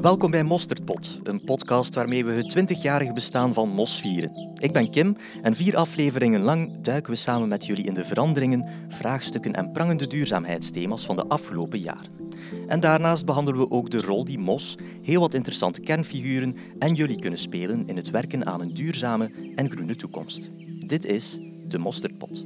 Welkom bij Mosterdpot, een podcast waarmee we het 20-jarige bestaan van Mos vieren. Ik ben Kim en vier afleveringen lang duiken we samen met jullie in de veranderingen, vraagstukken en prangende duurzaamheidsthema's van de afgelopen jaren. En daarnaast behandelen we ook de rol die Mos, heel wat interessante kernfiguren en jullie kunnen spelen in het werken aan een duurzame en groene toekomst. Dit is de Mosterdpot.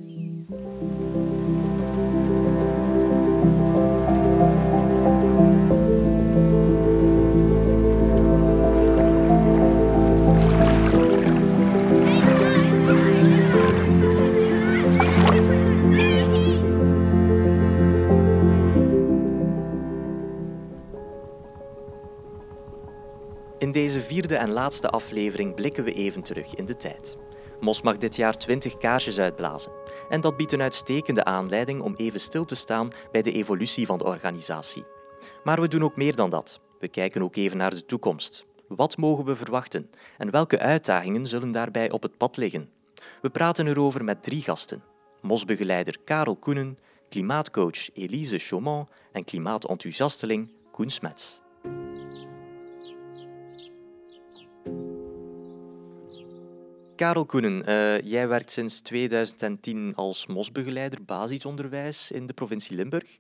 Deze vierde en laatste aflevering blikken we even terug in de tijd. Mos mag dit jaar 20 kaarsjes uitblazen. En dat biedt een uitstekende aanleiding om even stil te staan bij de evolutie van de organisatie. Maar we doen ook meer dan dat. We kijken ook even naar de toekomst. Wat mogen we verwachten en welke uitdagingen zullen daarbij op het pad liggen? We praten erover met drie gasten. Mosbegeleider Karel Koenen, klimaatcoach Elise Chaumont en klimaatenthousiasteling Koen Smets. Karel Koenen, uh, jij werkt sinds 2010 als mosbegeleider basisonderwijs in de provincie Limburg.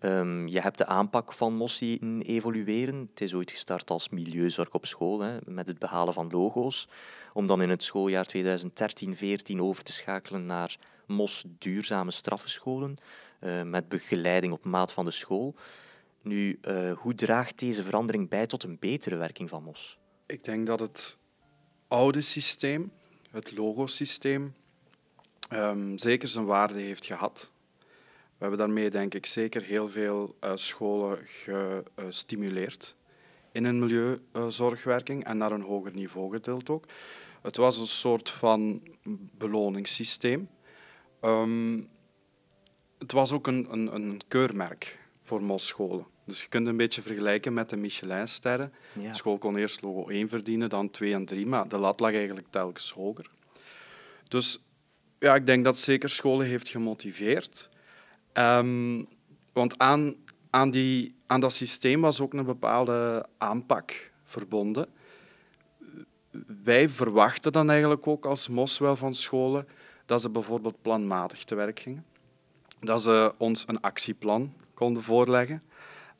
Um, je hebt de aanpak van mos zien evolueren. Het is ooit gestart als milieuzorg op school, hè, met het behalen van logo's, om dan in het schooljaar 2013-14 over te schakelen naar mos duurzame straffenscholen, uh, met begeleiding op maat van de school. Nu, uh, hoe draagt deze verandering bij tot een betere werking van mos? Ik denk dat het oude systeem, het logosysteem um, zeker zijn waarde heeft gehad. We hebben daarmee denk ik zeker heel veel uh, scholen gestimuleerd in een milieuzorgwerking en naar een hoger niveau getild ook. Het was een soort van beloningssysteem. Um, het was ook een, een, een keurmerk voor mosscholen. Dus je kunt een beetje vergelijken met de Michelinsterren. Ja. De school kon eerst logo 1 verdienen, dan 2 en 3, maar de lat lag eigenlijk telkens hoger. Dus ja, ik denk dat zeker scholen heeft gemotiveerd. Um, want aan, aan, die, aan dat systeem was ook een bepaalde aanpak verbonden. Wij verwachten dan eigenlijk ook als MOS wel van scholen dat ze bijvoorbeeld planmatig te werk gingen. Dat ze ons een actieplan konden voorleggen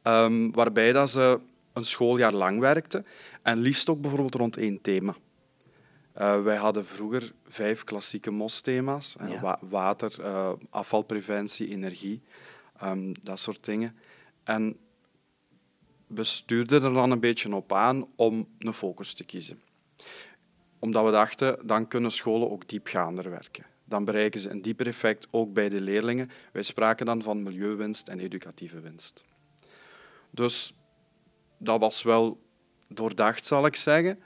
um, waarbij dat ze een schooljaar lang werkten en liefst ook bijvoorbeeld rond één thema. Uh, wij hadden vroeger vijf klassieke MOS-thema's. Ja. Wa water, uh, afvalpreventie, energie, um, dat soort dingen. En we stuurden er dan een beetje op aan om een focus te kiezen. Omdat we dachten, dan kunnen scholen ook diepgaander werken. Dan bereiken ze een dieper effect ook bij de leerlingen. Wij spraken dan van milieuwinst en educatieve winst. Dus dat was wel doordacht, zal ik zeggen.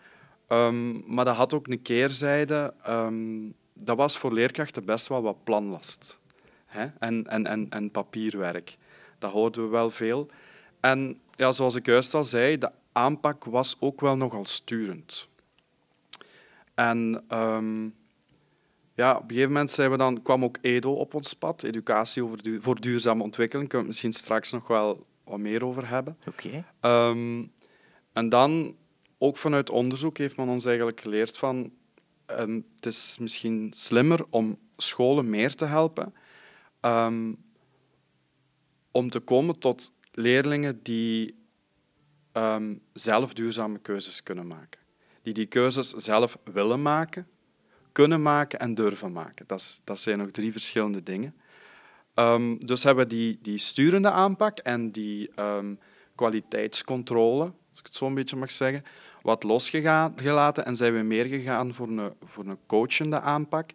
Um, maar dat had ook een keerzijde. Um, dat was voor leerkrachten best wel wat planlast. Hè? En, en, en, en papierwerk. Dat hoorden we wel veel. En ja, zoals ik juist al zei, de aanpak was ook wel nogal sturend. En um, ja, op een gegeven moment zijn we dan, kwam ook EDO op ons pad, Educatie voor duurzame ontwikkeling. Kunnen we misschien straks nog wel wat meer over hebben. Oké. Okay. Um, en dan, ook vanuit onderzoek, heeft men ons eigenlijk geleerd van um, het is misschien slimmer om scholen meer te helpen um, om te komen tot leerlingen die zelf duurzame keuzes kunnen maken. Die die keuzes zelf willen maken, kunnen maken en durven maken. Dat, is, dat zijn nog drie verschillende dingen. Um, dus hebben we die, die sturende aanpak en die um, kwaliteitscontrole, als ik het zo een beetje mag zeggen, wat losgelaten en zijn we meer gegaan voor een, voor een coachende aanpak.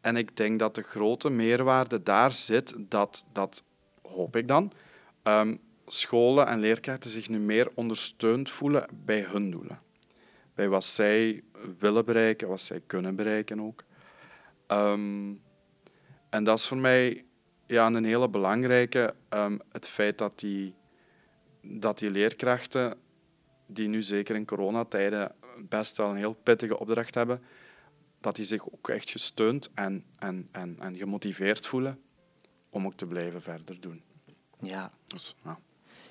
En ik denk dat de grote meerwaarde daar zit, dat, dat hoop ik dan, um, scholen en leerkrachten zich nu meer ondersteund voelen bij hun doelen. Bij wat zij willen bereiken, wat zij kunnen bereiken ook. En dat is voor mij ja, een hele belangrijke. Um, het feit dat die, dat die leerkrachten, die nu zeker in coronatijden best wel een heel pittige opdracht hebben, dat die zich ook echt gesteund en, en, en, en gemotiveerd voelen om ook te blijven verder doen. Ja. Dus, ja.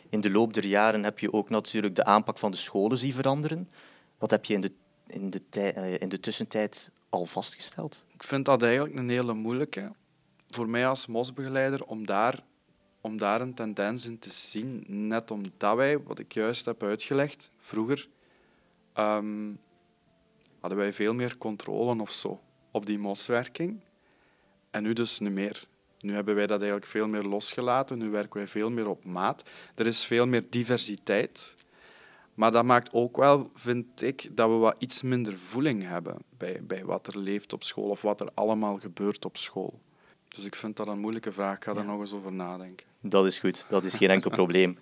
In de loop der jaren heb je ook natuurlijk de aanpak van de scholen zien veranderen. Wat heb je in de, in de, uh, in de tussentijd al vastgesteld? Ik vind dat eigenlijk een hele moeilijke. Voor mij als mosbegeleider om daar, om daar een tendens in te zien. Net omdat wij, wat ik juist heb uitgelegd, vroeger um, hadden wij veel meer controle of zo op die moswerking. En nu dus niet meer. Nu hebben wij dat eigenlijk veel meer losgelaten. Nu werken wij veel meer op maat. Er is veel meer diversiteit. Maar dat maakt ook wel, vind ik, dat we wat iets minder voeling hebben bij, bij wat er leeft op school of wat er allemaal gebeurt op school. Dus ik vind dat een moeilijke vraag. Ik ga daar nog eens over nadenken. Dat is goed, dat is geen enkel probleem.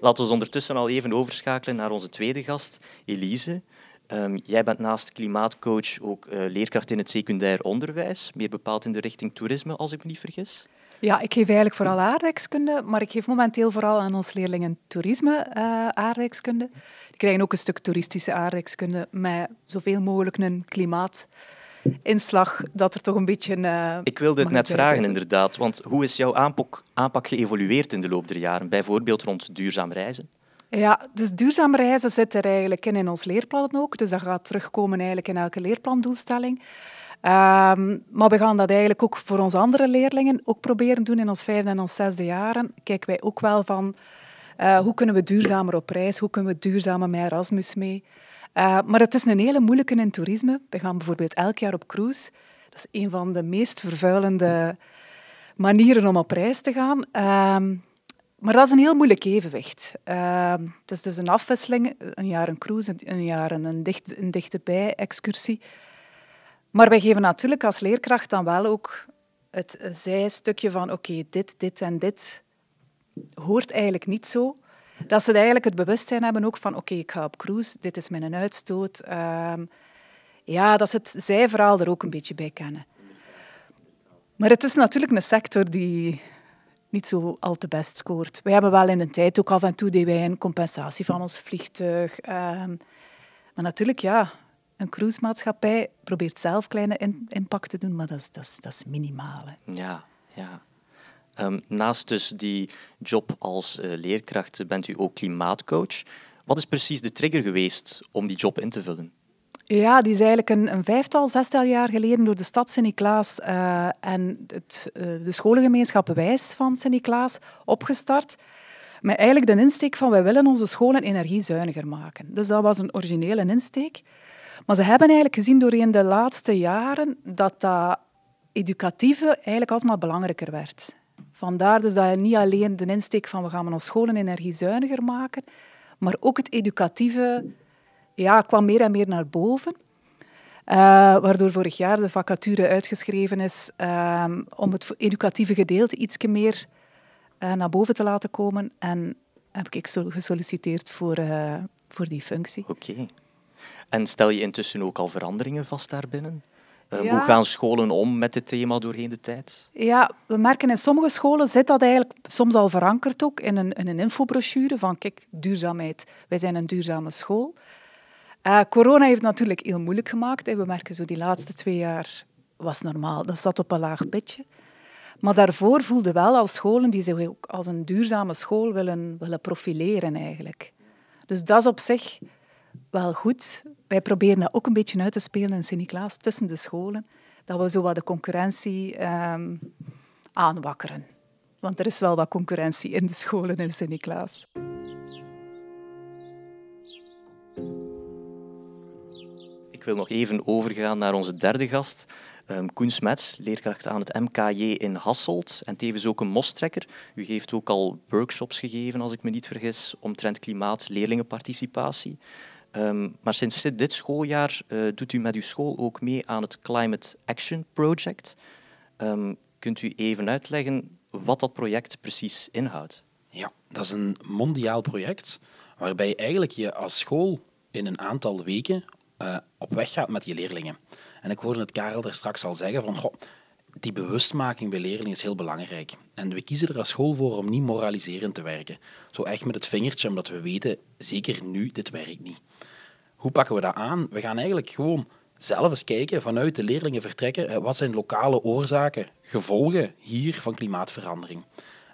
Laten we ondertussen al even overschakelen naar onze tweede gast, Elise. Um, jij bent naast klimaatcoach ook uh, leerkracht in het secundair onderwijs, meer bepaald in de richting toerisme, als ik me niet vergis. Ja, ik geef eigenlijk vooral aardrijkskunde, maar ik geef momenteel vooral aan onze leerlingen toerisme uh, aardrijkskunde. Die krijgen ook een stuk toeristische aardrijkskunde met zoveel mogelijk een klimaat inslag dat er toch een beetje. Uh, ik wilde het net vragen, inderdaad. Want hoe is jouw aanpak, aanpak geëvolueerd in de loop der jaren? Bijvoorbeeld rond duurzaam reizen? Ja, dus duurzaam reizen zit er eigenlijk in in ons leerplan ook. Dus dat gaat terugkomen eigenlijk in elke leerplandoelstelling. Um, maar we gaan dat eigenlijk ook voor onze andere leerlingen ook proberen doen in ons vijfde en ons zesde jaren. Kijken wij ook wel van uh, hoe kunnen we duurzamer op reis, hoe kunnen we duurzamer met Erasmus mee. Uh, maar het is een hele moeilijke in toerisme. We gaan bijvoorbeeld elk jaar op cruise. Dat is een van de meest vervuilende manieren om op reis te gaan. Uh, maar dat is een heel moeilijk evenwicht. Uh, het is dus een afwisseling, een jaar een cruise, een jaar een, dicht, een dichterbij-excursie. Maar wij geven natuurlijk als leerkracht dan wel ook het zijstukje van oké, dit, dit en dit hoort eigenlijk niet zo. Dat ze eigenlijk het bewustzijn hebben ook van oké, ik ga op cruise, dit is mijn uitstoot. Ehm, ja, dat ze het zijverhaal er ook een beetje bij kennen. Maar het is natuurlijk een sector die niet zo al te best scoort. Wij hebben wel in de tijd ook af en toe deden wij een compensatie van ons vliegtuig. Ehm, maar natuurlijk, ja, een cruisemaatschappij probeert zelf kleine impact te doen, maar dat is, dat is, dat is minimaal. Ja, ja. Um, naast dus die job als uh, leerkracht bent u ook klimaatcoach. Wat is precies de trigger geweest om die job in te vullen? Ja, die is eigenlijk een, een vijftal, zestal jaar geleden door de stad Sint-Niklaas uh, en het, uh, de scholengemeenschap Wijs van Sint-Niklaas opgestart. Met eigenlijk de insteek van wij willen onze scholen energiezuiniger maken. Dus dat was een originele insteek. Maar ze hebben eigenlijk gezien doorheen de laatste jaren dat dat educatieve eigenlijk alsmaar belangrijker werd. Vandaar dus dat je niet alleen de insteek van we gaan onze scholen energiezuiniger maken, maar ook het educatieve ja, kwam meer en meer naar boven. Uh, waardoor vorig jaar de vacature uitgeschreven is uh, om het educatieve gedeelte iets meer uh, naar boven te laten komen. En heb ik gesolliciteerd voor, voor die functie. Oké. En stel je intussen ook al veranderingen vast daarbinnen? Uh, Hoe gaan scholen om met dit thema doorheen de tijd? Ja, we merken in sommige scholen zit dat eigenlijk soms al verankerd ook in een, in een infobrochure van kijk, duurzaamheid. Wij zijn een duurzame school. Uh, corona heeft natuurlijk heel moeilijk gemaakt. We merken zo die laatste twee jaar was normaal. Dat zat op een laag pitje. Maar daarvoor voelden wel als scholen die zich ook als een duurzame school willen, willen profileren eigenlijk. Dus dat is op zich wel goed. Wij proberen dat ook een beetje uit te spelen in Sint-Niklaas, tussen de scholen. Dat we zo wat de concurrentie um, aanwakkeren. Want er is wel wat concurrentie in de scholen in Sint-Niklaas. Ik wil nog even overgaan naar onze derde gast. Um, Koen Smets, leerkracht aan het MKJ in Hasselt en tevens ook een mostrekker. U heeft ook al workshops gegeven, als ik me niet vergis, omtrent klimaat, leerlingenparticipatie. Um, maar sinds dit schooljaar uh, doet u met uw school ook mee aan het Climate Action Project. Um, kunt u even uitleggen wat dat project precies inhoudt? Ja, dat is een mondiaal project waarbij eigenlijk je als school in een aantal weken uh, op weg gaat met je leerlingen. En ik hoorde het Karel er straks al zeggen van, goh, die bewustmaking bij leerlingen is heel belangrijk. En we kiezen er als school voor om niet moraliserend te werken. Zo echt met het vingertje, omdat we weten, zeker nu, dit werkt niet. Hoe pakken we dat aan? We gaan eigenlijk gewoon zelf eens kijken, vanuit de leerlingen vertrekken, wat zijn lokale oorzaken, gevolgen hier van klimaatverandering.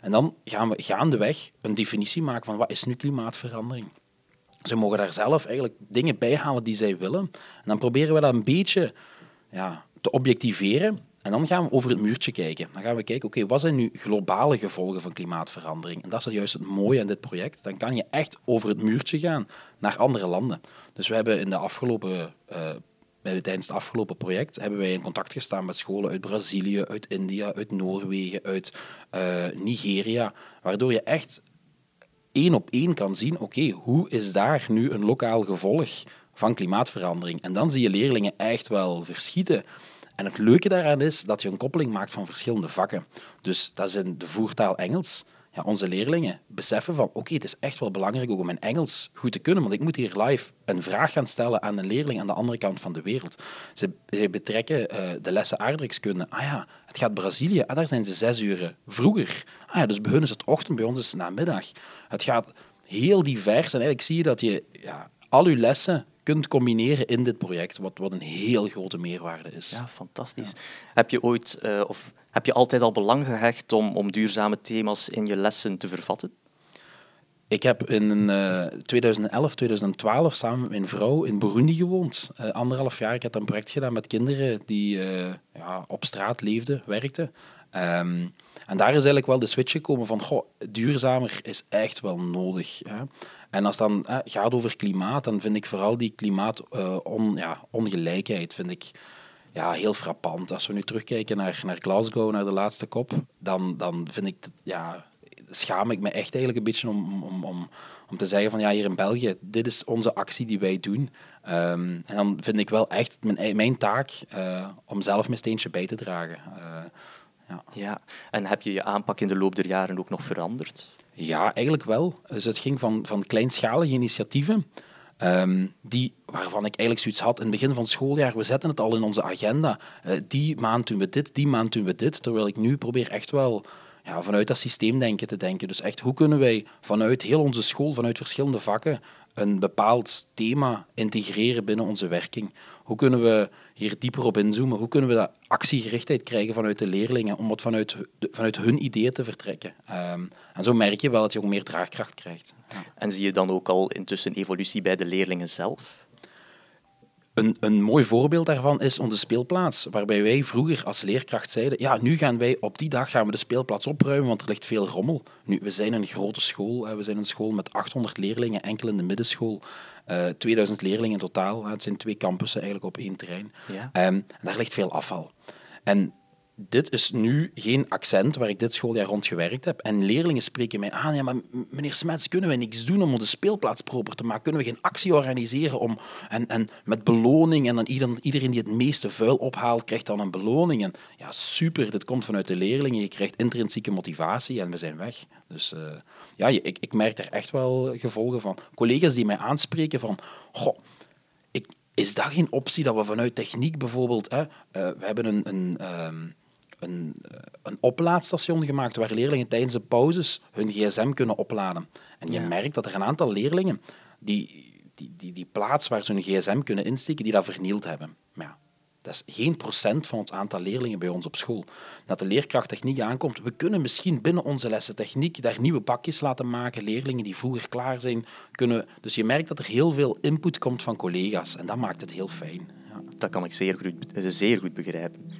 En dan gaan we gaandeweg een definitie maken van wat is nu klimaatverandering. Ze mogen daar zelf eigenlijk dingen bij halen die zij willen. En dan proberen we dat een beetje ja, te objectiveren. En dan gaan we over het muurtje kijken. Dan gaan we kijken, oké, wat zijn nu globale gevolgen van klimaatverandering? En dat is juist het mooie aan dit project. Dan kan je echt over het muurtje gaan naar andere landen. Dus we hebben in de afgelopen uh, tijdens het afgelopen project hebben wij in contact gestaan met scholen uit Brazilië, uit India, uit Noorwegen, uit uh, Nigeria, waardoor je echt één op één kan zien, oké, hoe is daar nu een lokaal gevolg van klimaatverandering? En dan zie je leerlingen echt wel verschieten. En het leuke daaraan is dat je een koppeling maakt van verschillende vakken. Dus dat is in de voertaal Engels ja, onze leerlingen beseffen van oké, het is echt wel belangrijk om mijn Engels goed te kunnen, want ik moet hier live een vraag gaan stellen aan een leerling aan de andere kant van de wereld. Ze, betrekken uh, de lessen aardrijkskunde. Ah ja, het gaat Brazilië, ah, daar zijn ze zes uur vroeger. Ah ja, dus bij is het ochtend, bij ons is het namiddag. Het gaat heel divers en eigenlijk zie je dat je ja, al je lessen kunt combineren in dit project, wat, wat een heel grote meerwaarde is. Ja, fantastisch. Heb je ooit, uh, of heb je altijd al belang gehecht om, om duurzame thema's in je lessen te vervatten? Ik heb in uh, 2011, 2012 samen met mijn vrouw in Burundi gewoond. Uh, anderhalf jaar. Ik heb een project gedaan met kinderen die uh, ja, op straat leefden, werkten. Um, en daar is eigenlijk wel de switch gekomen van, goh, duurzamer is echt wel nodig. Hè. En als het dan gaat over klimaat, dan vind ik vooral die klimaatongelijkheid ja, vind ik, ja, heel frappant. Als we nu terugkijken naar, naar Glasgow, naar de laatste kop, dan, dan vind ik, ja, schaam ik me echt eigenlijk een beetje om, om, om, om te zeggen van ja, hier in België, dit is onze actie die wij doen. Um, en dan vind ik wel echt mijn, mijn taak uh, om zelf mijn steentje bij te dragen. Uh, ja. ja, en heb je je aanpak in de loop der jaren ook nog veranderd? Ja, eigenlijk wel. Dus het ging van, van kleinschalige initiatieven, um, die, waarvan ik eigenlijk zoiets had in het begin van het schooljaar, we zetten het al in onze agenda. Uh, die maand doen we dit, die maand doen we dit. Terwijl ik nu probeer echt wel ja, vanuit dat systeemdenken te denken. Dus echt, hoe kunnen wij vanuit heel onze school, vanuit verschillende vakken, een bepaald thema integreren binnen onze werking? Hoe kunnen we hier dieper op inzoomen? Hoe kunnen we dat actiegerichtheid krijgen vanuit de leerlingen om wat vanuit, vanuit hun ideeën te vertrekken? Um, en zo merk je wel dat je ook meer draagkracht krijgt. En zie je dan ook al intussen evolutie bij de leerlingen zelf? Een, een mooi voorbeeld daarvan is onze speelplaats, waarbij wij vroeger als leerkracht zeiden, ja, nu gaan wij op die dag gaan we de speelplaats opruimen, want er ligt veel rommel. Nu, we zijn een grote school, we zijn een school met 800 leerlingen, enkel in de middenschool, uh, eh, 2000 leerlingen in totaal. Het zijn twee campussen eigenlijk op één terrein. Ja. Ehm, en daar ligt veel afval. En dit is nu geen accent waar ik dit schooljaar rond gewerkt heb. En leerlingen spreken mij aan, ja, maar meneer Smets, kunnen we niks doen om onze speelplaats proper te maken? Kunnen we geen actie organiseren om, en, en met beloning en dan iedereen, die het meeste vuil ophaalt, krijgt dan een beloning? En ja, super, dit komt vanuit de leerlingen, je krijgt intrinsieke motivatie en we zijn weg. Dus uh, ja, ik, ik merk er echt wel gevolgen van. Collega's die mij aanspreken van, goh, is dat geen optie dat we vanuit techniek bijvoorbeeld, hè, uh, we hebben een... een um, een, eh, een oplaadstation gemaakt waar leerlingen tijdens de pauzes hun gsm kunnen opladen. En je merkt dat er een aantal leerlingen die, die, die, die plaats waar ze hun gsm kunnen insteken, die dat vernield hebben. Maar ja, dat is geen procent van het aantal leerlingen bij ons op school. Dat de leerkracht techniek aankomt, we kunnen misschien binnen onze lessen techniek daar nieuwe bakjes laten maken, leerlingen die vroeger klaar zijn. Kunnen... Dus je merkt dat er heel veel input komt van collega's en dat maakt het heel fijn. Ja. Dat kan ik zeer goed, zeer goed begrijpen.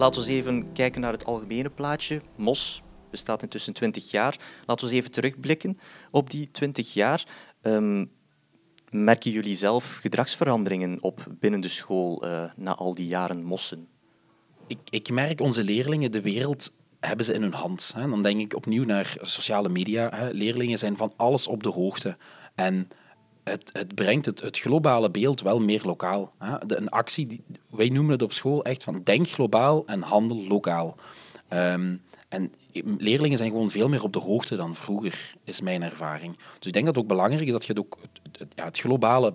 Laten we even kijken naar het algemene plaatje. MOS bestaat intussen 20 jaar. Laten we eens even terugblikken op die 20 jaar. Um, merken jullie zelf gedragsveranderingen op binnen de school uh, na al die jaren mossen? Ik, ik merk onze leerlingen de wereld hebben ze in hun hand. Hè. Dan denk ik opnieuw naar sociale media. Hè. Leerlingen zijn van alles op de hoogte. En het, het brengt het, het globale beeld wel meer lokaal. Hè. Een actie, die, wij noemen het op school echt van denk globaal en handel lokaal. Um, En leerlingen zijn gewoon veel meer op de hoogte dan vroeger, is mijn ervaring. Dus ik denk dat het ook belangrijk is dat je het, ook, ja, het globale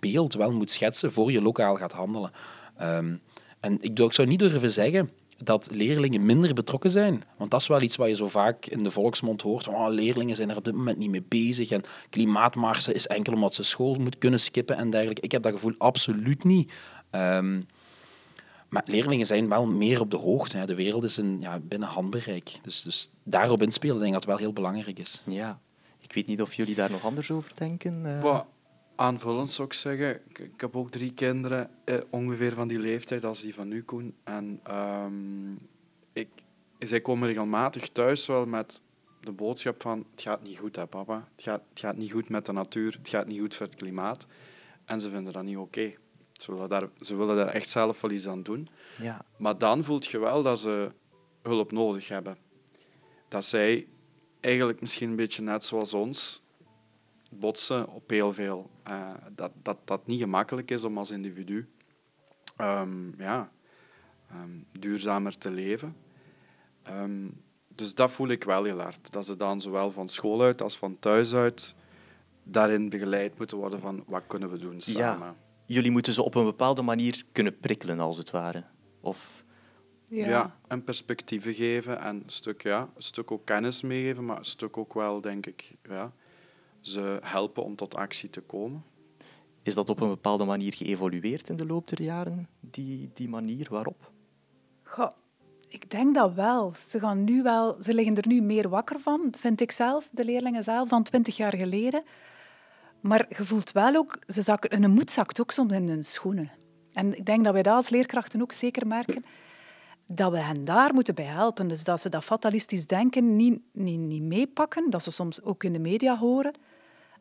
beeld wel moet schetsen voor je lokaal gaat handelen. Ehm, en ik, zou niet durven zeggen dat leerlingen minder betrokken zijn. Want dat is wel iets wat je zo vaak in de volksmond hoort. Oh, leerlingen zijn er op dit moment niet mee bezig. En klimaatmarsen is enkel omdat ze school moeten kunnen skippen en dergelijke. Ik heb dat gevoel absoluut niet. Um, maar leerlingen zijn wel meer op de hoogte. Hè. De wereld is in, ja, binnen handbereik. Dus, dus daarop inspelen denk ik dat wel heel belangrijk is. Ja. Ik weet niet of jullie daar nog anders over denken. Uh... aanvullend zou ik zeggen, ik, heb ook drie kinderen eh, ongeveer van die leeftijd als die van nu, Koen. En um, ik, zij komen regelmatig thuis wel met de boodschap van het gaat niet goed, hè, papa. Het gaat, het gaat niet goed met de natuur, het gaat niet goed voor het klimaat. En ze vinden dat niet oké. Ze willen, daar, ze willen daar echt zelf wel iets aan doen. Ja. Maar dan voelt je wel dat ze hulp nodig hebben. Dat zij eigenlijk misschien een beetje net zoals ons botsen op heel veel. Uh, dat, dat dat niet gemakkelijk is om als individu um, ja, um, duurzamer te leven. Um, dus dat voel ik wel heel hard. Dat ze dan zowel van school uit als van thuis uit daarin begeleid moeten worden van wat kunnen we doen samen. Ja jullie moeten ze op een bepaalde manier kunnen prikkelen, als het ware. Of... Ja. ja. en perspectieven geven en een stuk, ja, een stuk ook kennis meegeven, maar een stuk ook wel, denk ik, ja, ze helpen om tot actie te komen. Is dat op een bepaalde manier geëvolueerd in de loop der jaren, die, die manier waarop? Goh, ik denk dat wel. Ze, gaan nu wel. ze liggen er nu meer wakker van, vind ik zelf, de leerlingen zelf, dan twintig jaar geleden. Maar je voelt wel ook, ze zakken, een moed zakt ook soms in hun schoenen. En ik denk dat wij dat als leerkrachten ook zeker merken, dat we hen daar moeten bij helpen. Dus dat ze dat fatalistisch denken niet, niet, niet meepakken, dat ze soms ook in de media horen.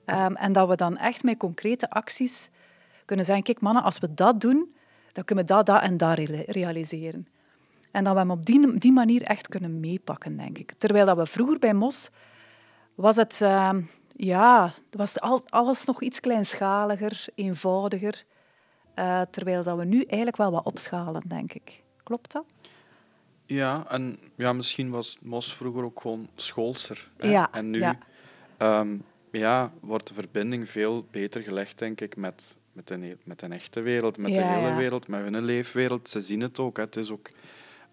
Um, en dat we dan echt met concrete acties kunnen zeggen, kijk mannen, als we dat doen, dan kunnen we dat, dat en dat realiseren. En dat we hem op die, manier echt kunnen meepakken, denk ik. Terwijl dat we vroeger bij MOS was het... Uh, ja, was alles nog iets kleinschaliger, eenvoudiger. Uh, terwijl dat we nu eigenlijk wel wat opschalen, denk ik. Klopt dat? Ja, en ja, misschien was Mos vroeger ook gewoon schoolser. Hè? Ja, en nu ja. Ehm, ja, wordt de verbinding veel beter gelegd, denk ik, met, met, de, met de echte wereld, met de hele wereld, met hun leefwereld. Ze zien het ook. Hè. Het is ook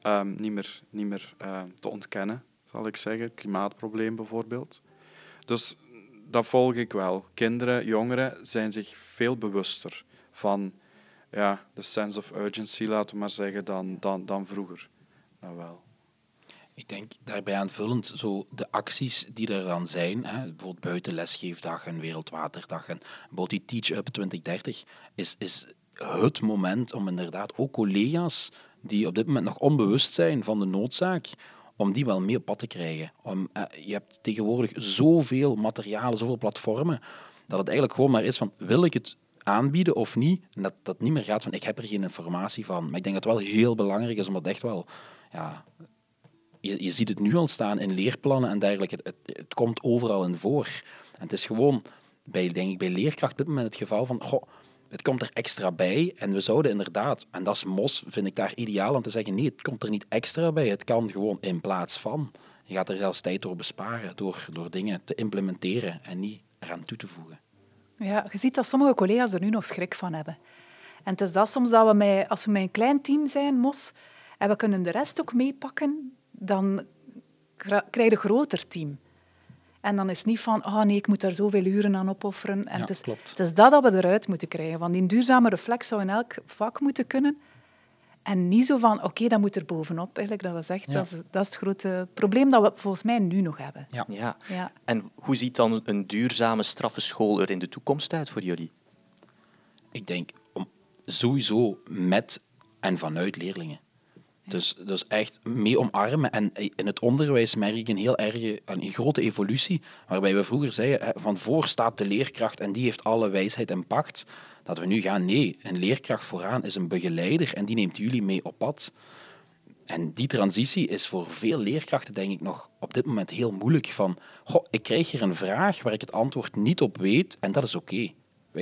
um, niet meer, niet meer uh, te ontkennen, zal ik zeggen. Het klimaatprobleem bijvoorbeeld. Dus dat volg ik wel. Kinderen, jongeren zijn zich veel bewuster van ja, de sense of urgency, laten we maar zeggen, dan, dan, dan vroeger. Nou wel. Ik denk daarbij aanvullend zo de acties die er dan zijn, hè, bijvoorbeeld buitenlesgeefdag en Wereldwaterdag en bijvoorbeeld die Teach Up 2030, is, is het moment om inderdaad ook collega's die op dit moment nog onbewust zijn van de noodzaak, om die wel mee op pad te krijgen. Om, eh, je hebt tegenwoordig zoveel materialen, zoveel platformen, dat het eigenlijk gewoon maar is van, wil ik het aanbieden of niet? En dat dat niet meer gaat van, ik heb er geen informatie van. Maar ik denk dat het wel heel belangrijk is, omdat echt wel... Ja, je, je ziet het nu al staan in leerplannen en dergelijke. Het, het, het komt overal in voor. En het is gewoon, bij, denk ik, bij leerkracht op dit moment het geval van... Goh, het komt er extra bij en we zouden inderdaad, en dat is mos, vind ik daar ideaal om te zeggen, nee, het komt er niet extra bij, het kan gewoon in plaats van. Je gaat er zelfs tijd door besparen, door, door dingen te implementeren en niet eraan toe te voegen. Ja, je ziet dat sommige collega's er nu nog schrik van hebben. En het is dat soms dat we met, als we met een klein team zijn, mos, en we kunnen de rest ook meepakken, dan krijg je een groter team. En dan is het niet van, oh nee, ik moet daar zoveel uren aan opofferen. En ja, het, is, klopt. het is dat dat we eruit moeten krijgen. Want die duurzame reflex zou in elk vak moeten kunnen. En niet zo van, oké, dat moet er bovenop. Eigenlijk, dat, is echt, dat, is, dat is het grote probleem dat we volgens mij nu nog hebben. Ja. ja. En hoe ziet dan een duurzame straffe school er in de toekomst uit voor jullie? Ik denk om, sowieso met en vanuit leerlingen. Dus, dus echt mee omarmen. En in het onderwijs merk ik een heel erge, een grote evolutie, waarbij we vroeger zeiden, van voor staat de leerkracht en die heeft alle wijsheid en pacht. Dat we nu gaan, nee, een leerkracht vooraan is een begeleider en die neemt jullie mee op pad. En die transitie is voor veel leerkrachten, denk ik, nog op dit moment heel moeilijk. Van, goh, ik krijg hier een vraag waar ik het antwoord niet op weet en dat is oké.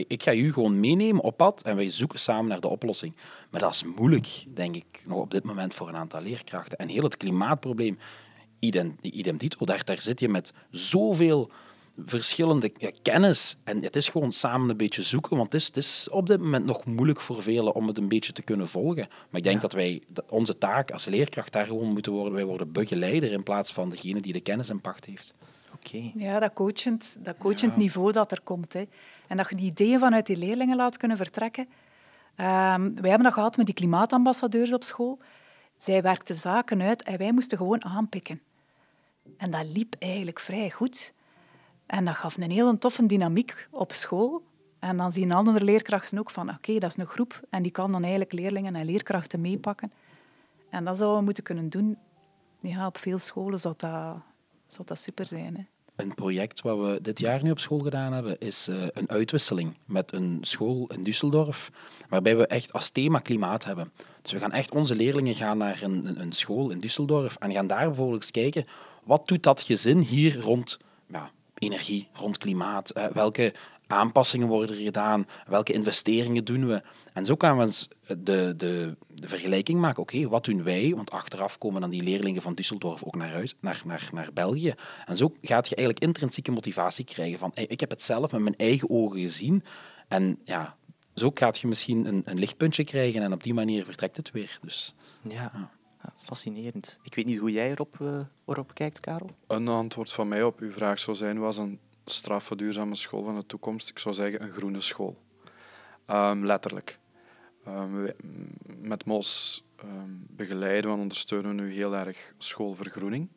Ik ga u gewoon meenemen op pad en wij zoeken samen naar de oplossing. Maar dat is moeilijk, denk ik, nog op dit moment voor een aantal leerkrachten. En heel het klimaatprobleem, idem, idem dito, daar, daar zit je met zoveel verschillende kennis. En het is gewoon samen een beetje zoeken, want het is, het is op dit moment nog moeilijk voor velen om het een beetje te kunnen volgen. Maar ik denk dat wij, onze taak als leerkracht daar gewoon moeten worden. Wij worden begeleider in plaats van degene die de kennis in pacht heeft. Ja, dat coachend, dat coachend niveau dat er komt. Hè. En dat je die ideeën vanuit die leerlingen laat kunnen vertrekken. Um, wij hebben dat gehad met die klimaatambassadeurs op school. Zij werkten zaken uit en wij moesten gewoon aanpikken. En dat liep eigenlijk vrij goed. En dat gaf een hele toffe dynamiek op school. En dan zien andere leerkrachten ook van, oké, dat is een groep en die kan dan eigenlijk leerlingen en leerkrachten meepakken. En dat zouden we moeten kunnen doen. Ja, op veel scholen zou dat, zou dat super zijn. Hè. Een project wat we dit jaar nu op school gedaan hebben, is uh, een uitwisseling met een school in Düsseldorf, waarbij we echt als thema klimaat hebben. Dus we gaan echt onze leerlingen gaan naar een, een, een school in Düsseldorf en gaan daar bijvoorbeeld eens kijken, wat doet dat gezin hier rond ja, energie, rond klimaat? Uh, welke aanpassingen worden er gedaan? Welke investeringen doen we? En zo gaan we eens de, de, de vergelijking maken. Oké, wat doen wij? Want achteraf komen dan die leerlingen van Düsseldorf ook naar, huis, naar, naar, naar België. En zo gaat je eigenlijk intrinsieke motivatie krijgen van ik heb het zelf met mijn eigen ogen gezien. En ja, zo gaat je misschien een, een lichtpuntje krijgen en op die manier vertrekt het weer. Dus, ja. ja fascinerend. Ik weet niet hoe jij erop, uh, erop kijkt, Karel? Een antwoord van mij op uw vraag zou zijn, was een straffe duurzame school van de toekomst? Ik zou zeggen een groene school. Um, letterlijk. Um, met MOS um, begeleiden en ondersteunen we nu heel erg schoolvergroening.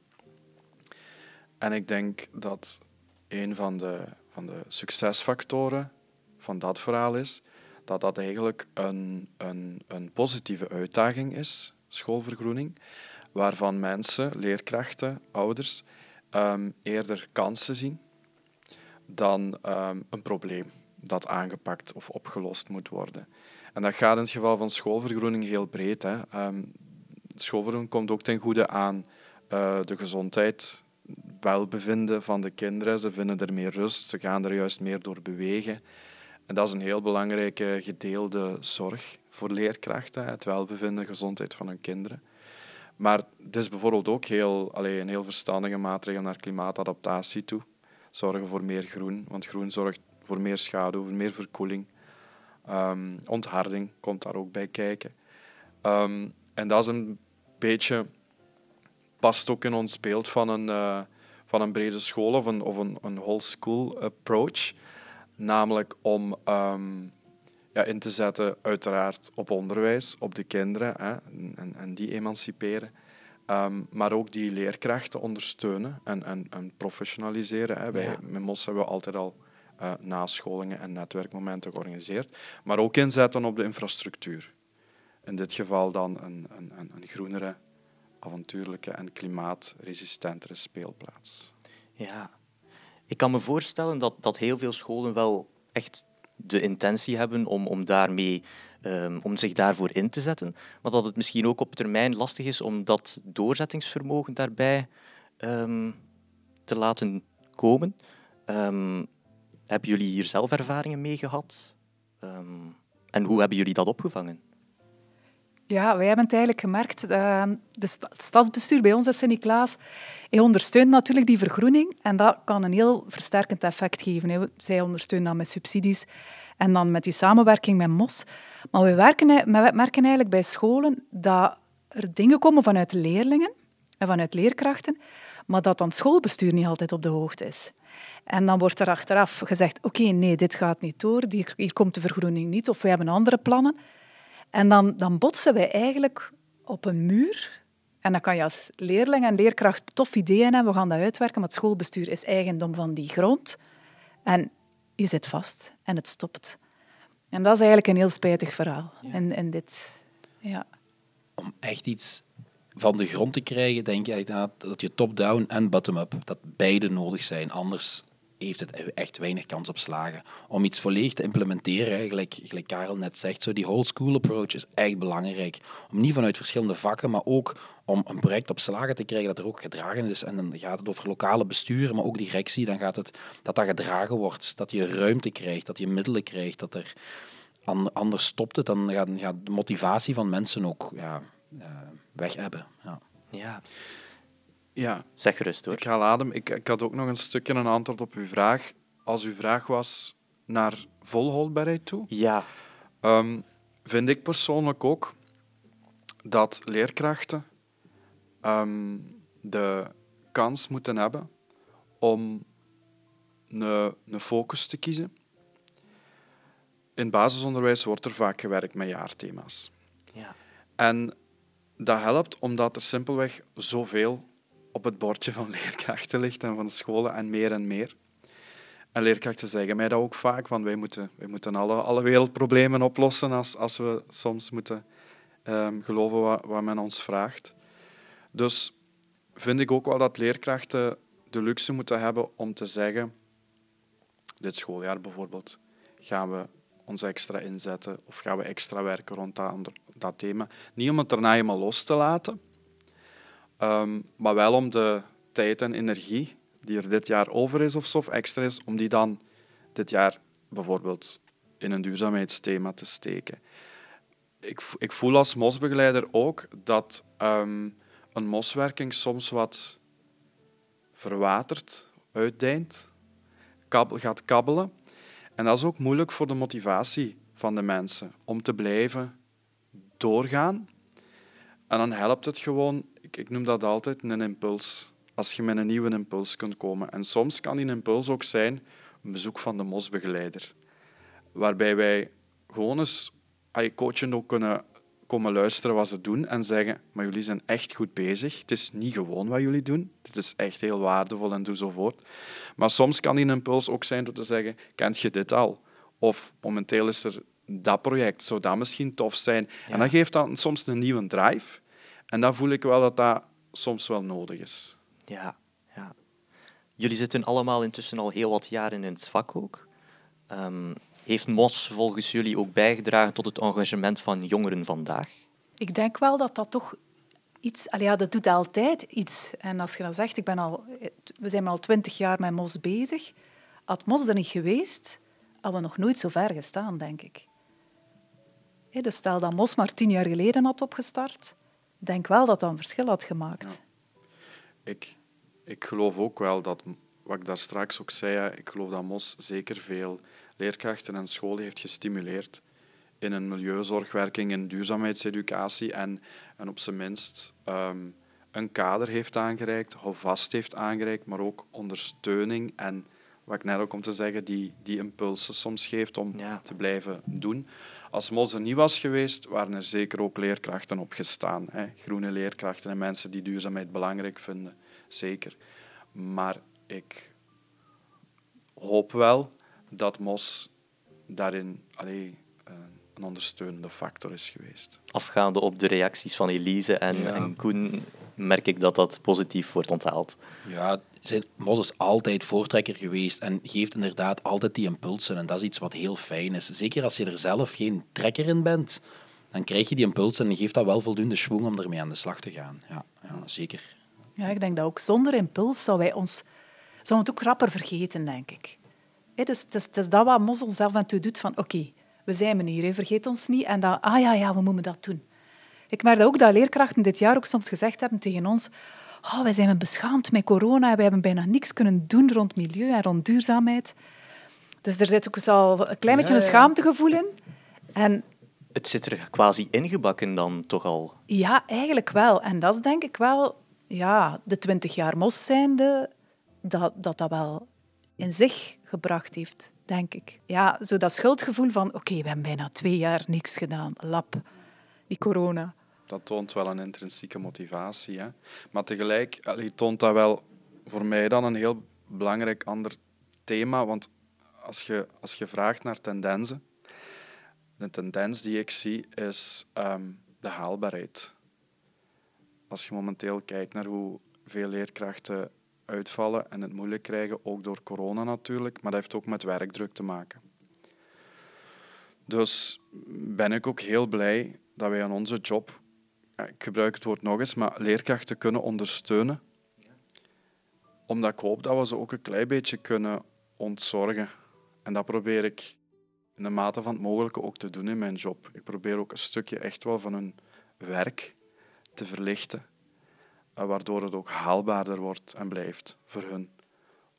En ik denk dat een van de, van de succesfactoren van dat verhaal is dat dat eigenlijk een, een, een positieve uitdaging is schoolvergroening, waarvan mensen, leerkrachten, ouders, eerder kansen zien dan um, een probleem dat aangepakt of opgelost moet worden. En dat gaat in het geval van schoolvergroening heel breed. Hè. Um, schoolvergroening komt ook ten goede aan uh, de gezondheid, welbevinden van de kinderen. Ze vinden er meer rust, ze gaan er juist meer door bewegen. En dat is een heel belangrijke gedeelde zorg voor leerkrachten, het welbevinden en gezondheid van hun kinderen. Maar het is bijvoorbeeld ook heel, allee, een heel verstandige maatregel naar klimaatadaptatie toe. Zorgen voor meer groen, want groen zorgt voor meer schaduw, voor meer verkoeling. Um, ontharding komt daar ook bij kijken. Um, en dat is een beetje, past ook in ons beeld van een, uh, van een brede school of een, of een, een whole school approach. Namelijk om um, ja, in te zetten, uiteraard, op onderwijs, op de kinderen hè, en, en die emanciperen. Um, maar ook die leerkrachten ondersteunen en, en, en professionaliseren. Hè. Wij, ja. Met MOS hebben we altijd al uh, nascholingen en netwerkmomenten georganiseerd. Maar ook inzetten op de infrastructuur. In dit geval dan een, een, een groenere, avontuurlijke en klimaatresistentere speelplaats. Ja, ik kan me voorstellen dat, dat heel veel scholen wel echt de intentie hebben om, om, daarmee, um, om zich daarvoor in te zetten, maar dat het misschien ook op termijn lastig is om dat doorzettingsvermogen daarbij um, te laten komen. Um, hebben jullie hier zelf ervaringen mee gehad? en hoe hebben jullie dat opgevangen? Ja, wij hebben het eigenlijk gemerkt. Het stadsbestuur bij ons, Sint-Niklaas, ondersteunt natuurlijk die vergroening. En dat kan een heel versterkend effect geven. Zij ondersteunen dat met subsidies en dan met die samenwerking met MOS. Maar we, werken, we merken eigenlijk bij scholen dat er dingen komen vanuit leerlingen en vanuit leerkrachten, maar dat dan het schoolbestuur niet altijd op de hoogte is. En dan wordt er achteraf gezegd, oké, nee, dit gaat niet door, hier komt de vergroening niet, of we hebben andere plannen. En dan, dan botsen wij eigenlijk op een muur. En dan kan je als leerling en leerkracht tof ideeën hebben, we gaan dat uitwerken, maar het schoolbestuur is eigendom van die grond. En je zit vast en het stopt. En dat is eigenlijk een heel spijtig verhaal in, in dit. Ja. Om echt iets van de grond te krijgen, denk ik dat je top-down en bottom-up, dat beide nodig zijn. Anders heeft het echt weinig kans op slagen. Om iets volledig te implementeren, gelijk, gelijk Karel net zegt, zo die whole school approach is echt belangrijk. Om niet vanuit verschillende vakken, maar ook om een project op slagen te krijgen dat er ook gedragen is. En dan gaat het over lokale besturen, maar ook directie. Dan gaat het dat dat gedragen wordt, dat je ruimte krijgt, dat je middelen krijgt, dat er... Anders stopt het, dan gaat, gaat de motivatie van mensen ook ja, uh, weg hebben. Ja. ja. Ja. Zeg gerust hoor. Ik haal adem. Ik, ik had ook nog een stukje een antwoord op uw vraag. Als uw vraag was naar volhoudbaarheid toe. Ja. Um, vind ik persoonlijk ook dat leerkrachten um, de kans moeten hebben om een, een focus te kiezen. In basisonderwijs wordt er vaak gewerkt met jaarthema's. Ja. En dat helpt omdat er simpelweg zoveel op het bordje van leerkrachten ligt en van scholen en meer en meer. En leerkrachten zeggen mij dat ook vaak, van wij moeten, wij moeten alle, alle wereldproblemen oplossen als, als we soms moeten um, geloven wat, wat men ons vraagt. Dus vind ik ook wel dat leerkrachten de luxe moeten hebben om te zeggen, dit schooljaar bijvoorbeeld, gaan we ons extra inzetten of gaan we extra werken rond dat, dat thema. Niet om het daarna helemaal los te laten, um, maar wel om de tijd en energie die er dit jaar over is of zo, extra is, om die dan dit jaar bijvoorbeeld in een duurzaamheidsthema te steken. Ik, ik voel als mosbegeleider ook dat um, een moswerking soms wat verwatert, kabbel, gaat kabbelen. En dat is ook moeilijk voor de motivatie van de mensen om te blijven doorgaan. En dan helpt het gewoon, ik, ik noem dat altijd een impuls. Als je met een nieuwe impuls kunt komen. En soms kan die impuls ook zijn een bezoek van de mosbegeleider. Waarbij wij gewoon eens je coachend ook kunnen komen luisteren wat ze doen en zeggen, maar jullie zijn echt goed bezig. Het is niet gewoon wat jullie doen. Het is echt heel waardevol en voort. Maar soms kan die impuls ook zijn door te zeggen, kent je dit al? Of momenteel is er dat project, zou dat misschien tof zijn? En dan geeft dat soms een nieuwe drive. En dan voel ik wel dat dat soms wel nodig is. Ja, ja. Jullie zitten allemaal intussen al heel wat jaren in het vak ook. Um, heeft MOS volgens jullie ook bijgedragen tot het engagement van jongeren vandaag? Ik denk wel dat dat toch iets... Ja, dat doet altijd iets. En als je dan zegt, ik ben al, we zijn al twintig jaar met MOS bezig. Had MOS er niet geweest, hadden we nog nooit zo ver gestaan, denk ik. Dus stel dat MOS maar tien jaar geleden had opgestart, denk wel dat dat een verschil had gemaakt. Ik, ik geloof ook wel dat, wat ik daar straks ook zei, ik geloof dat MOS zeker veel leerkrachten en scholen heeft gestimuleerd in een milieuzorgwerking, in duurzaamheidseducatie en, en op zijn minst ehm, een kader heeft aangereikt, houvast heeft aangereikt, maar ook ondersteuning en wat ik net ook om te zeggen, die, die impulsen soms geeft om te blijven doen. Als MOS er niet was geweest, waren er zeker ook leerkrachten opgestaan. Hè. Groene leerkrachten en mensen die duurzaamheid belangrijk vinden, zeker. Maar ik hoop wel dat MOS daarin allee, eh, een ondersteunende factor is geweest. Afgaande op de reacties van Elise en, en Koen merk ik dat dat positief wordt onthaald. Ja, MOS is altijd voortrekker geweest en geeft inderdaad altijd die impulsen. En dat is iets wat heel fijn is. Zeker als je er zelf geen trekker in bent, dan krijg je die impulsen en geeft dat wel voldoende schwung om ermee aan de slag te gaan. Ja, ja zeker. Ja, ik denk dat ook zonder impuls zouden wij ons het ook rapper vergeten, denk ik dus het is, dat wat Mos zelf aan doet van oké, we zijn hier, vergeet ons niet. En dan, ah ja, ja, we moeten dat doen. Ik merk ook dat leerkrachten dit jaar ook soms gezegd hebben tegen ons oh, wij zijn beschaamd met corona, wij hebben bijna niks kunnen doen rond milieu en rond duurzaamheid. Dus er zit ook al een klein beetje een schaamtegevoel in. En het zit er quasi ingebakken dan toch al? Ja, eigenlijk wel. En dat is denk ik wel, ja, de twintig jaar mos zijnde, dat, dat dat wel in zich gebracht heeft, denk ik. Ja, zo dat schuldgevoel van oké, we hebben bijna twee jaar niks gedaan, lap, die corona. Dat toont wel een intrinsieke motivatie. Hè? Maar tegelijk toont dat wel voor mij dan een heel belangrijk ander thema. Want als je, als je vraagt naar tendensen, de tendens die ik zie is ehm, de haalbaarheid. Als je momenteel kijkt naar hoe veel leerkrachten uitvallen en het moeilijk krijgen, ook door corona natuurlijk, maar dat heeft ook met werkdruk te maken. Dus ben ik ook heel blij dat wij aan onze job, ik gebruik het woord nog eens, maar leerkrachten kunnen ondersteunen. Omdat ik hoop dat we ze ook een klein beetje kunnen ontzorgen. En dat probeer ik in de mate van het mogelijke ook te doen in mijn job. Ik probeer ook een stukje echt wel van hun werk te verlichten, eh, waardoor het ook haalbaarder wordt en blijft voor hun.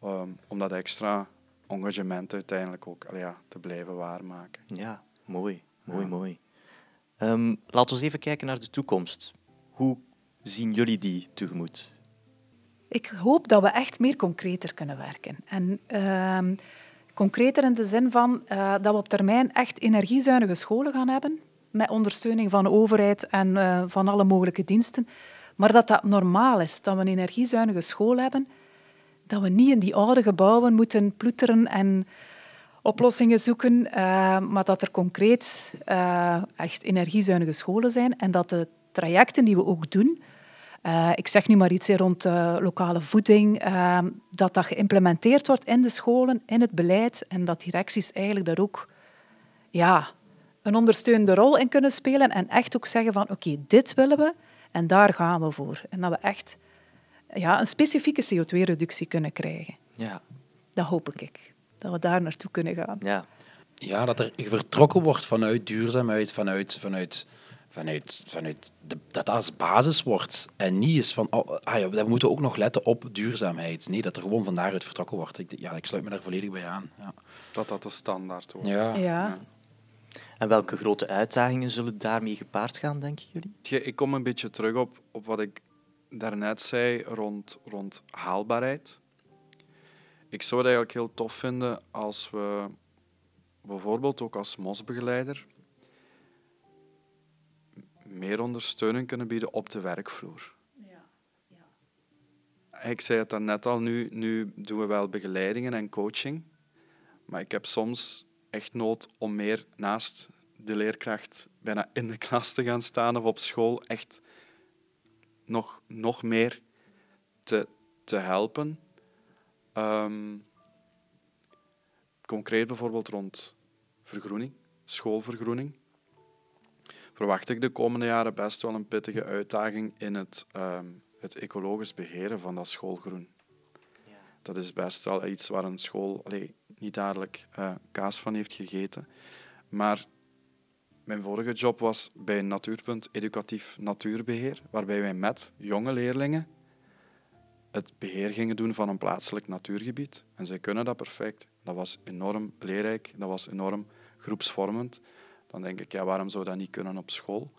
Um, om dat extra engagement uiteindelijk ook ja, te blijven waarmaken. Ja, mooi, mooi, mooi. Um, laten we even kijken naar de toekomst. Hoe zien jullie die tegemoet? Ik hoop dat we echt meer concreter kunnen werken. En uh, concreter in de zin van uh, dat we op termijn echt energiezuinige scholen gaan hebben, met ondersteuning van de overheid en uh, van alle mogelijke diensten. Maar dat dat normaal is, dat we een energiezuinige school hebben, dat we niet in die oude gebouwen moeten ploeteren en oplossingen zoeken, uh, maar dat er concreet uh, echt energiezuinige scholen zijn en dat de trajecten die we ook doen, uh, ik zeg nu maar iets rond lokale voeding, dat dat geïmplementeerd wordt in de scholen, in het beleid en dat directies eigenlijk daar ook ja, een ondersteunende rol in kunnen spelen en echt ook zeggen van oké, okay, dit willen we en daar gaan we voor. En dat we echt ja, een specifieke CO2-reductie kunnen krijgen. Ja. Dat hoop ik dat we daar naartoe kunnen gaan. Ja, ja dat er vertrokken wordt vanuit duurzaamheid, vanuit, vanuit, vanuit, vanuit de, dat dat als basis wordt. En niet is van, oh, ah ja, we moeten ook nog letten op duurzaamheid. Nee, dat er gewoon van daaruit vertrokken wordt. Ik, ja, ik sluit me daar volledig bij aan. Ja. Dat dat de standaard wordt. Ja. ja. En welke grote uitdagingen zullen daarmee gepaard gaan, denken jullie? Ik kom een beetje terug op, op wat ik daarnet zei rond, rond haalbaarheid. Ik zou het eigenlijk heel tof vinden als we bijvoorbeeld ook als MOS-begeleider meer ondersteuning kunnen bieden op de werkvloer. Ja. Ja. Ik zei het dan net al, nu, nu doen we wel begeleidingen en coaching, maar ik heb soms echt nood om meer naast de leerkracht bijna in de klas te gaan staan of op school echt nog, nog meer te, te helpen Um, concreet bijvoorbeeld rond vergroening, schoolvergroening, verwacht ik de komende jaren best wel een pittige uitdaging in het, um, het ecologisch beheren van dat schoolgroen. Ja. Dat is best wel iets waar een school allee, niet dadelijk uh, kaas van heeft gegeten. Maar mijn vorige job was bij Natuurpunt Educatief Natuurbeheer, waarbij wij met jonge leerlingen het beheer gingen doen van een plaatselijk natuurgebied. En zij kunnen dat perfect. Dat was enorm leerrijk, dat was enorm groepsvormend. Dan denk ik, ja, waarom zou dat niet kunnen op school?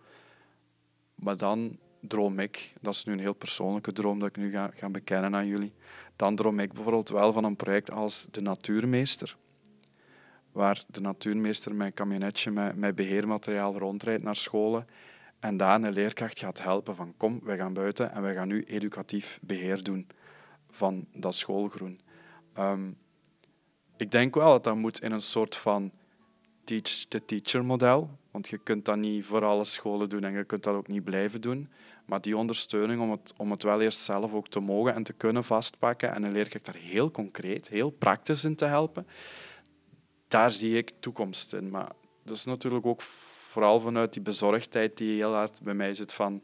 Maar dan droom ik, dat is nu een heel persoonlijke droom dat ik nu ga, ga bekennen aan jullie, dan droom ik bijvoorbeeld wel van een project als De Natuurmeester. Waar de natuurmeester een kabinetje met, met beheermateriaal rondrijdt naar scholen en daar een leerkracht gaat helpen van kom, wij gaan buiten en wij gaan nu educatief beheer doen van dat schoolgroen. Um, ik denk wel dat dat moet in een soort van teach-the-teacher model. Want je kunt dat niet voor alle scholen doen en je kunt dat ook niet blijven doen. Maar die ondersteuning om het, om het wel eerst zelf ook te mogen en te kunnen vastpakken en een leerkracht daar heel concreet, heel praktisch in te helpen, daar zie ik toekomst in. Maar dat is natuurlijk ook vooral vanuit die bezorgdheid die heel hard bij mij zit van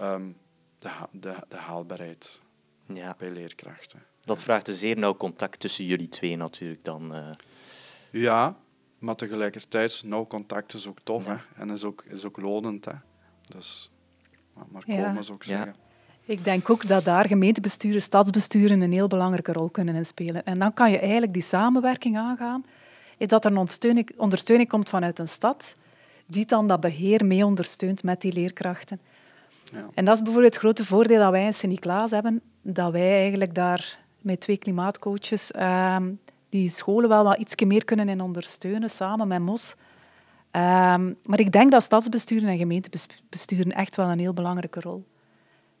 um, de, de, de haalbaarheid ja. bij leerkrachten. Dat vraagt een zeer nauw contact tussen jullie twee natuurlijk dan. Uh... Ja, maar tegelijkertijd nauw contact is ook tof ja. hè? en is ook, is ook lonend. Hè? Dus, maar komen ja. ik zeggen. Ik denk ook dat daar gemeentebesturen, stadsbesturen een heel belangrijke rol kunnen spelen. En dan kan je eigenlijk die samenwerking aangaan. Dat er een ondersteuning, ondersteuning komt vanuit een stad, die dan dat beheer mee ondersteunt met die leerkrachten. Ja. En dat is bijvoorbeeld het grote voordeel dat wij in Sint-Niklaas hebben, dat wij eigenlijk daar met twee klimaatcoaches ehm, die scholen wel wat iets meer kunnen in ondersteunen, samen met MOS. Um, maar ik denk dat stadsbesturen en gemeentebesturen echt wel een heel belangrijke rol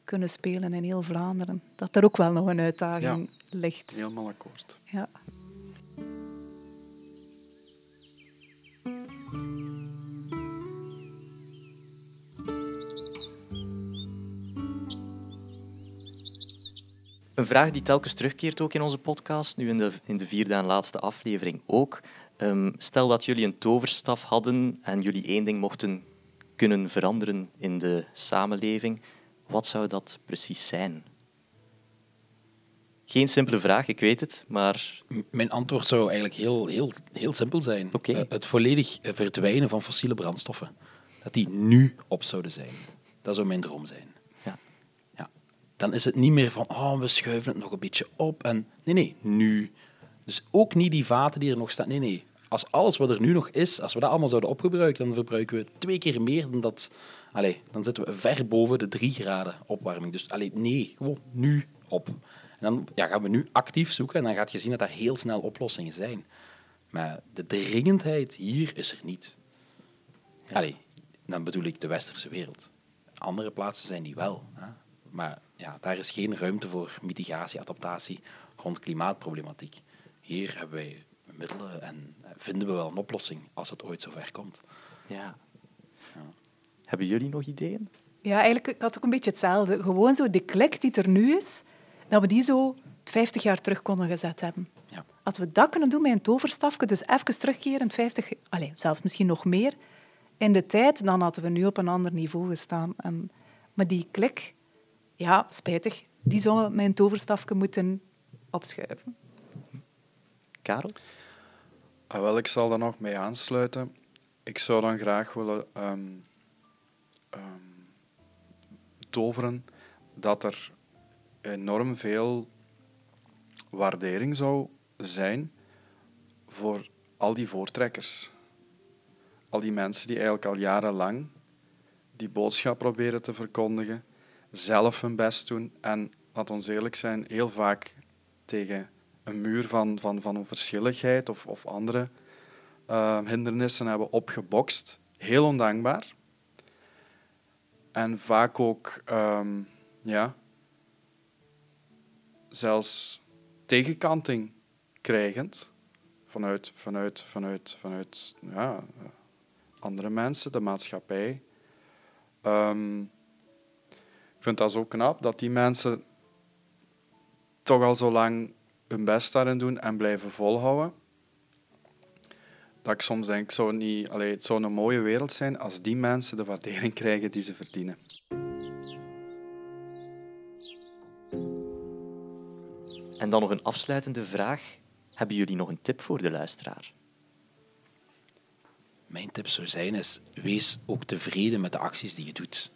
kunnen spelen in heel Vlaanderen. Dat er ook wel nog een uitdaging ja, ligt. Helemaal akkoord. Ja. Een vraag die telkens terugkeert ook in onze podcast, nu in de, in de vierde en laatste aflevering ook. Ehm, stel dat jullie een toverstaf hadden en jullie één ding mochten kunnen veranderen in de samenleving. Wat zou dat precies zijn? Geen simpele vraag, ik weet het, maar... Mijn antwoord zou eigenlijk heel, heel, heel simpel zijn. Okay. Uh, het volledig verdwijnen van fossiele brandstoffen. Dat die nu op zouden zijn. Dat zou mijn droom zijn. Dan is het niet meer van, oh, we schuiven het nog een beetje op. En, nee, nee, nu. Dus ook niet die vaten die er nog staan. Nee, nee. Als alles wat er nu nog is, als we dat allemaal zouden opgebruiken, dan verbruiken we twee keer meer dan dat... Allee, dan zitten we ver boven de drie graden opwarming. Dus allee, nee, gewoon nu op. En dan ja, gaan we nu actief zoeken en dan gaat je zien dat er heel snel oplossingen zijn. Maar de dringendheid hier is er niet. Allee, dan bedoel ik de westerse wereld. Andere plaatsen zijn die wel. Hè? Maar ja, daar is geen ruimte voor mitigatie, adaptatie rond klimaatproblematiek. Hier hebben wij middelen en vinden we wel een oplossing als het ooit zover komt. Ja. ja. Hebben jullie nog ideeën? Ja, eigenlijk ik had ook een beetje hetzelfde. Gewoon zo de klik die er nu is, dat we die zo 50 jaar terug konden gezet hebben. Ja. Als we dat kunnen doen met een toverstafje, dus even terugkeren, 50, allez, zelfs misschien nog meer, in de tijd, dan hadden we nu op een ander niveau gestaan. En, maar die klik, ja, spijtig, die met een toverstafje moeten opschuiven. Karel? Ah, wel, ik zal daar nog mee aansluiten. Ik zou dan graag willen um, um, toveren dat er enorm veel waardering zou zijn voor al die voortrekkers. Al die mensen die eigenlijk al jarenlang die boodschap proberen te verkondigen, zelf hun best doen en, laat ons eerlijk zijn, heel vaak tegen een muur van, van, van onverschilligheid of, of andere uh, hindernissen hebben opgebokst. Heel ondankbaar. En vaak ook um, ja, zelfs tegenkanting krijgend vanuit, vanuit, vanuit, vanuit ja, andere mensen, de maatschappij. Um, ik vind dat zo knap dat die mensen toch al zo lang hun best daarin doen en blijven volhouden. Dat ik soms denk, zou het, niet, allee, het zou een mooie wereld zijn als die mensen de waardering krijgen die ze verdienen. En dan nog een afsluitende vraag. Hebben jullie nog een tip voor de luisteraar? Mijn tip zou zijn is, wees ook tevreden met de acties die je doet.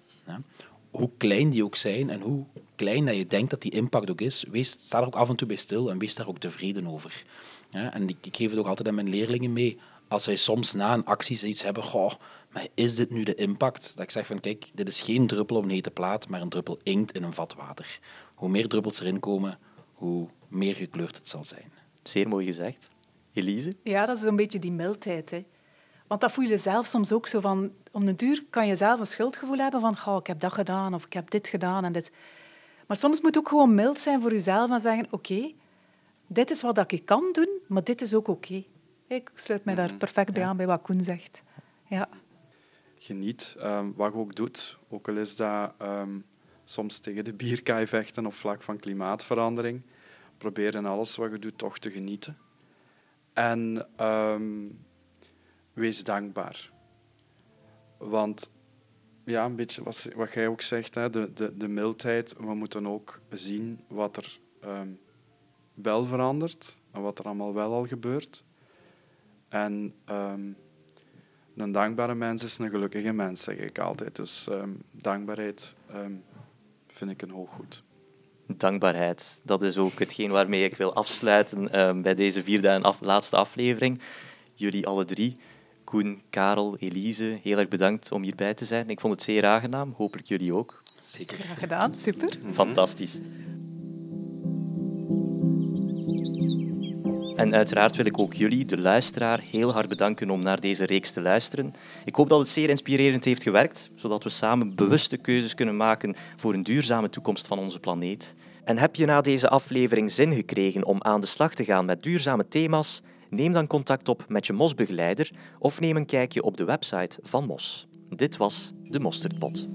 Hoe klein die ook zijn en hoe klein dat je denkt dat die impact ook is, wees, sta er ook af en toe bij stil en wees daar ook tevreden over. En ik, ik geef het ook altijd aan mijn leerlingen mee. Als zij soms na een actie zoiets hebben, goh, maar is dit nu de impact? Dat ik zeg van, kijk, dit is geen druppel op een hete plaat, maar een druppel inkt in een vat water. Hoe meer druppels erin komen, hoe meer gekleurd het zal zijn. Zeer mooi gezegd. Elise? Ja, dat is een beetje die mildheid. Hè. Want dat voel je zelf soms ook zo van... Om de duur kan je zelf een schuldgevoel hebben van... Goh, ik heb dat gedaan of ik heb dit gedaan en dit. Maar soms moet ook gewoon mild zijn voor jezelf en zeggen... Oké, dit is wat ik kan doen, maar dit is ook oké. Ik sluit mij daar perfect bij aan bij wat Koen zegt. Ja. Geniet um, wat je ook doet. Ook al is dat um, soms tegen de bierkaai vechten of vlak van klimaatverandering probeer in alles wat je doet toch te genieten. En um, wees dankbaar. Want ja, een beetje wat, wat jij ook zegt, hè, de, de, de mildheid. We moeten ook zien wat er um, wel verandert en wat er allemaal wel al gebeurt. En um, een dankbare mens is een gelukkige mens, zeg ik altijd. Dus dankbaarheid vind ik een hoog goed dankbaarheid. Dat is ook hetgeen waarmee ik wil afsluiten bij deze vierde en laatste aflevering. Jullie alle drie, Koen, Karel, Elise, heel erg bedankt om hierbij te zijn. Ik vond het zeer aangenaam, hopelijk jullie ook. Zeker. Graag gedaan, super. Fantastisch. En uiteraard wil ik ook jullie, de luisteraar, heel hard bedanken om naar deze reeks te luisteren. Ik hoop dat het zeer inspirerend heeft gewerkt, zodat we samen bewuste keuzes kunnen maken voor een duurzame toekomst van onze planeet. En heb je na deze aflevering zin gekregen om aan de slag te gaan met duurzame thema's? Neem dan contact op met je MOS-begeleider of neem een kijkje op de website van MOS. Dit was de Mosterdpot.